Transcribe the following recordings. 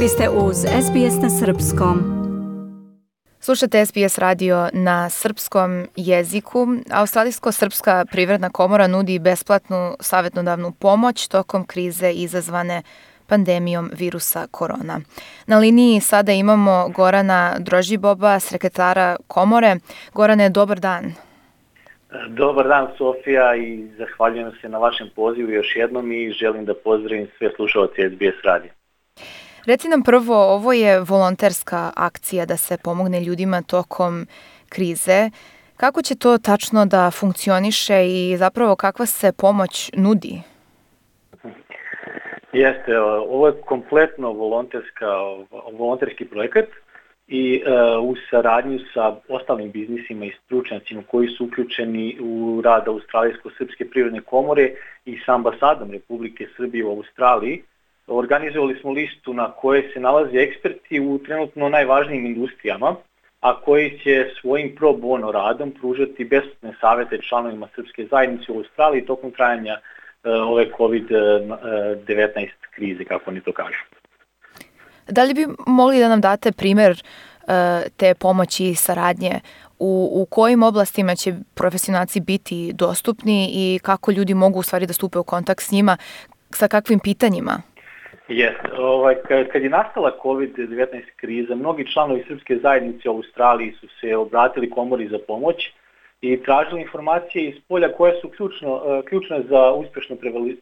Vi ste uz SBS na Srpskom. Slušate SBS radio na srpskom jeziku. Australijsko-srpska privredna komora nudi besplatnu savjetnodavnu pomoć tokom krize izazvane pandemijom virusa korona. Na liniji sada imamo Gorana Drožiboba, sekretara komore. Gorane, dobar dan. Dobar dan Sofija i zahvaljujem se na vašem pozivu još jednom i želim da pozdravim sve slušalce SBS radija. Reci nam prvo, ovo je volonterska akcija da se pomogne ljudima tokom krize. Kako će to tačno da funkcioniše i zapravo kakva se pomoć nudi? Jeste, ovo je kompletno volonterska, volonterski projekat i uh, u saradnju sa ostalim biznisima i stručnjacima koji su uključeni u rad Australijsko-Srpske prirodne komore i sa ambasadom Republike Srbije u Australiji, organizovali smo listu na kojoj se nalaze eksperti u trenutno najvažnijim industrijama, a koji će svojim pro bono radom pružati besplatne savete članovima srpske zajednice u Australiji tokom trajanja uh, ove COVID-19 krize, kako oni to kažu. Da li bi mogli da nam date primer uh, te pomoći i saradnje u, u kojim oblastima će profesionalci biti dostupni i kako ljudi mogu u stvari da stupe u kontakt s njima, sa kakvim pitanjima? Jeste. Ovaj, kad je nastala COVID-19 kriza, mnogi članovi srpske zajednice u Australiji su se obratili komori za pomoć i tražili informacije iz polja koje su ključno, e, ključne za uspešno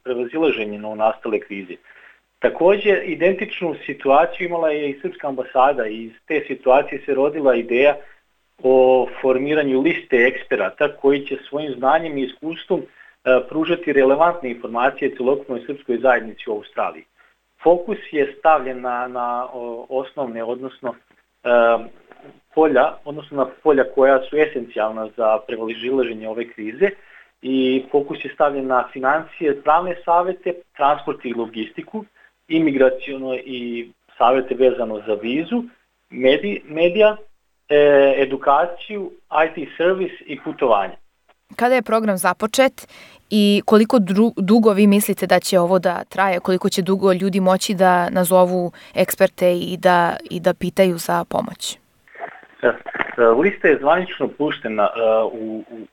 prevazilaženje na nastale krize. Takođe, identičnu situaciju imala je i Srpska ambasada i iz te situacije se rodila ideja o formiranju liste eksperata koji će svojim znanjem i iskustvom e, pružati relevantne informacije celokupnoj srpskoj zajednici u Australiji. Fokus je stavljen na, na osnovne, odnosno e, polja, odnosno na polja koja su esencijalna za prevaližilaženje ove krize i fokus je stavljen na financije, pravne savete, transport i logistiku, imigracijono i savete vezano za vizu, medij, medija, e, edukaciju, IT servis i putovanje. Kada je program započet i koliko dugo vi mislite da će ovo da traje, koliko će dugo ljudi moći da nazovu eksperte i da, i da pitaju za pomoć? E, lista je zvanično puštena uh, u, u,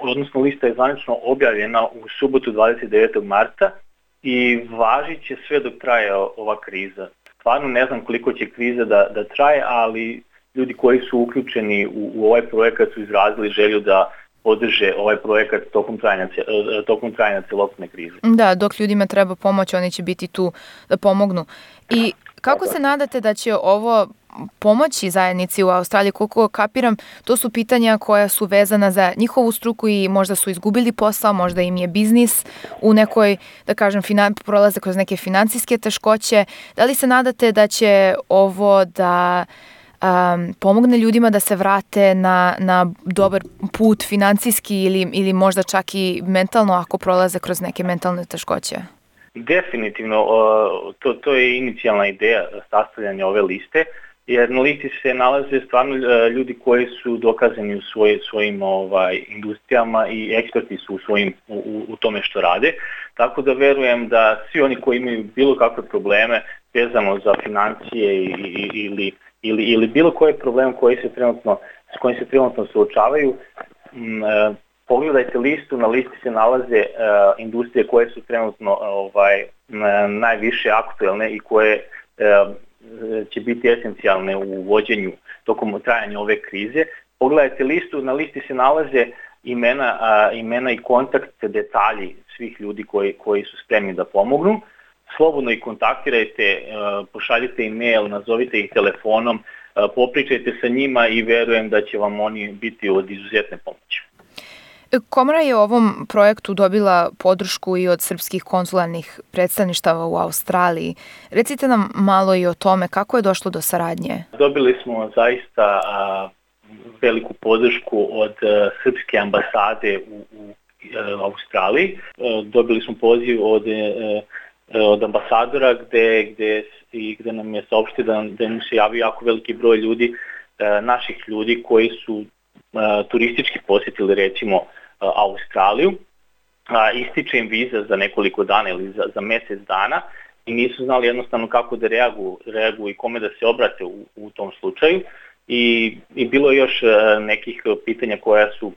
odnosno lista je zvanično objavljena u subotu 29. marta i važit će sve dok traje ova kriza. Stvarno ne znam koliko će kriza da, da traje, ali ljudi koji su uključeni u, u ovaj projekat su izrazili želju da podrže ovaj projekat tokom trajanja, e, tokom trajanja celokupne krize. Da, dok ljudima treba pomoć, oni će biti tu da pomognu. I kako se nadate da će ovo pomoći zajednici u Australiji, koliko kapiram, to su pitanja koja su vezana za njihovu struku i možda su izgubili posao, možda im je biznis u nekoj, da kažem, finan, prolaze kroz neke financijske teškoće. Da li se nadate da će ovo da um, pomogne ljudima da se vrate na, na dobar put financijski ili, ili možda čak i mentalno ako prolaze kroz neke mentalne teškoće? Definitivno, to, to je inicijalna ideja sastavljanja ove liste, jer na listi se nalaze stvarno e, ljudi koji su dokazani u svoj, svojim ovaj, industrijama i eksperti su u, svojim, u, u tome što rade, tako da verujem da svi oni koji imaju bilo kakve probleme vezano za financije ili, ili ili, ili bilo koji problem koji se trenutno, s kojim se trenutno suočavaju, m, e, pogledajte listu, na listi se nalaze e, industrije koje su trenutno ovaj, najviše aktuelne i koje e, će biti esencijalne u vođenju tokom trajanja ove krize. Pogledajte listu, na listi se nalaze imena, a, imena i kontakt detalji svih ljudi koji, koji su spremni da pomognu slobodno ih kontaktirajte, e, pošaljite e-mail, nazovite ih telefonom, e, popričajte sa njima i verujem da će vam oni biti od izuzetne pomoći. Komora je ovom projektu dobila podršku i od srpskih konzularnih predstavništava u Australiji. Recite nam malo i o tome kako je došlo do saradnje. Dobili smo zaista veliku podršku od a, srpske ambasade u, u Australiji. Dobili smo poziv od E, od ambasadora gde, gde, i gde nam je saopštio da, da mu se javi jako veliki broj ljudi, e, naših ljudi koji su e, turistički posjetili recimo Australiju, a, ističe im viza za nekoliko dana ili za, za mesec dana i nisu znali jednostavno kako da reaguju, reaguju i kome da se obrate u, u tom slučaju. I, i bilo je još nekih pitanja koja su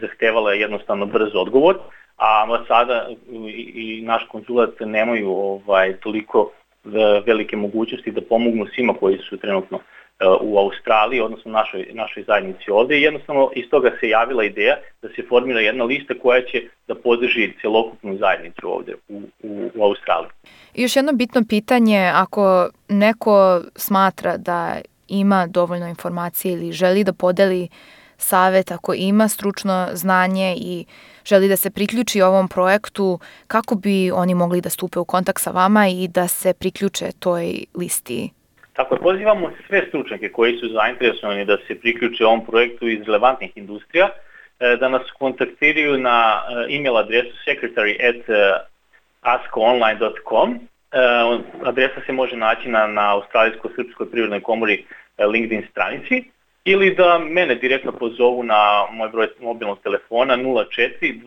zahtevala jednostavno brz odgovor, a ambasada i, i naš konzulat nemaju ovaj toliko velike mogućnosti da pomognu svima koji su trenutno u Australiji, odnosno našoj, našoj zajednici ovde jednostavno iz toga se javila ideja da se formira jedna lista koja će da podrži celokupnu zajednicu ovde u, u, u Australiji. I još jedno bitno pitanje, ako neko smatra da ima dovoljno informacije ili želi da podeli savet, ako ima stručno znanje i želi da se priključi ovom projektu, kako bi oni mogli da stupe u kontakt sa vama i da se priključe toj listi Tako je, pozivamo sve stručnjake koji su zainteresovani da se priključe ovom projektu iz relevantnih industrija, e, da nas kontaktiraju na e, e-mail adresu secretary at askoonline.com. Adresa se može naći na, na Australijsko-Srpskoj privrednoj komori LinkedIn stranici ili da mene direktno pozovu na moj broj mobilnog telefona 04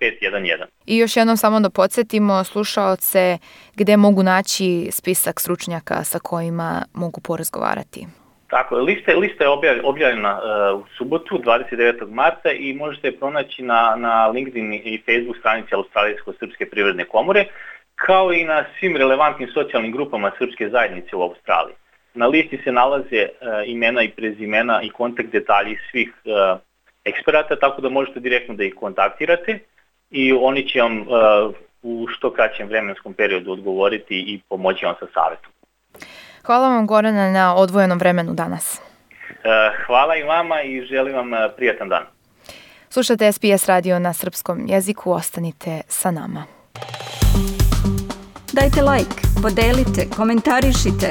511. I još jednom samo da podsjetimo slušaoce gde mogu naći spisak stručnjaka sa kojima mogu porazgovarati. Tako lista, lista je objavljena uh, u subotu 29. marta i možete je pronaći na, na LinkedIn i Facebook stranici Australijsko-Srpske privredne komore, kao i na svim relevantnim socijalnim grupama srpske zajednice u Australiji. Na listi se nalaze uh, imena i prezimena i kontakt detalji svih uh, eksperata, tako da možete direktno da ih kontaktirate i oni će vam uh, u što kraćem vremenskom periodu odgovoriti i pomoći vam sa savjetom. Hvala vam Gorana na odvojenom vremenu danas. Hvala i vama i želim vam prijatan dan. Slušate SPS radio na srpskom jeziku, ostanite sa nama. Dajte like, podelite, komentarišite,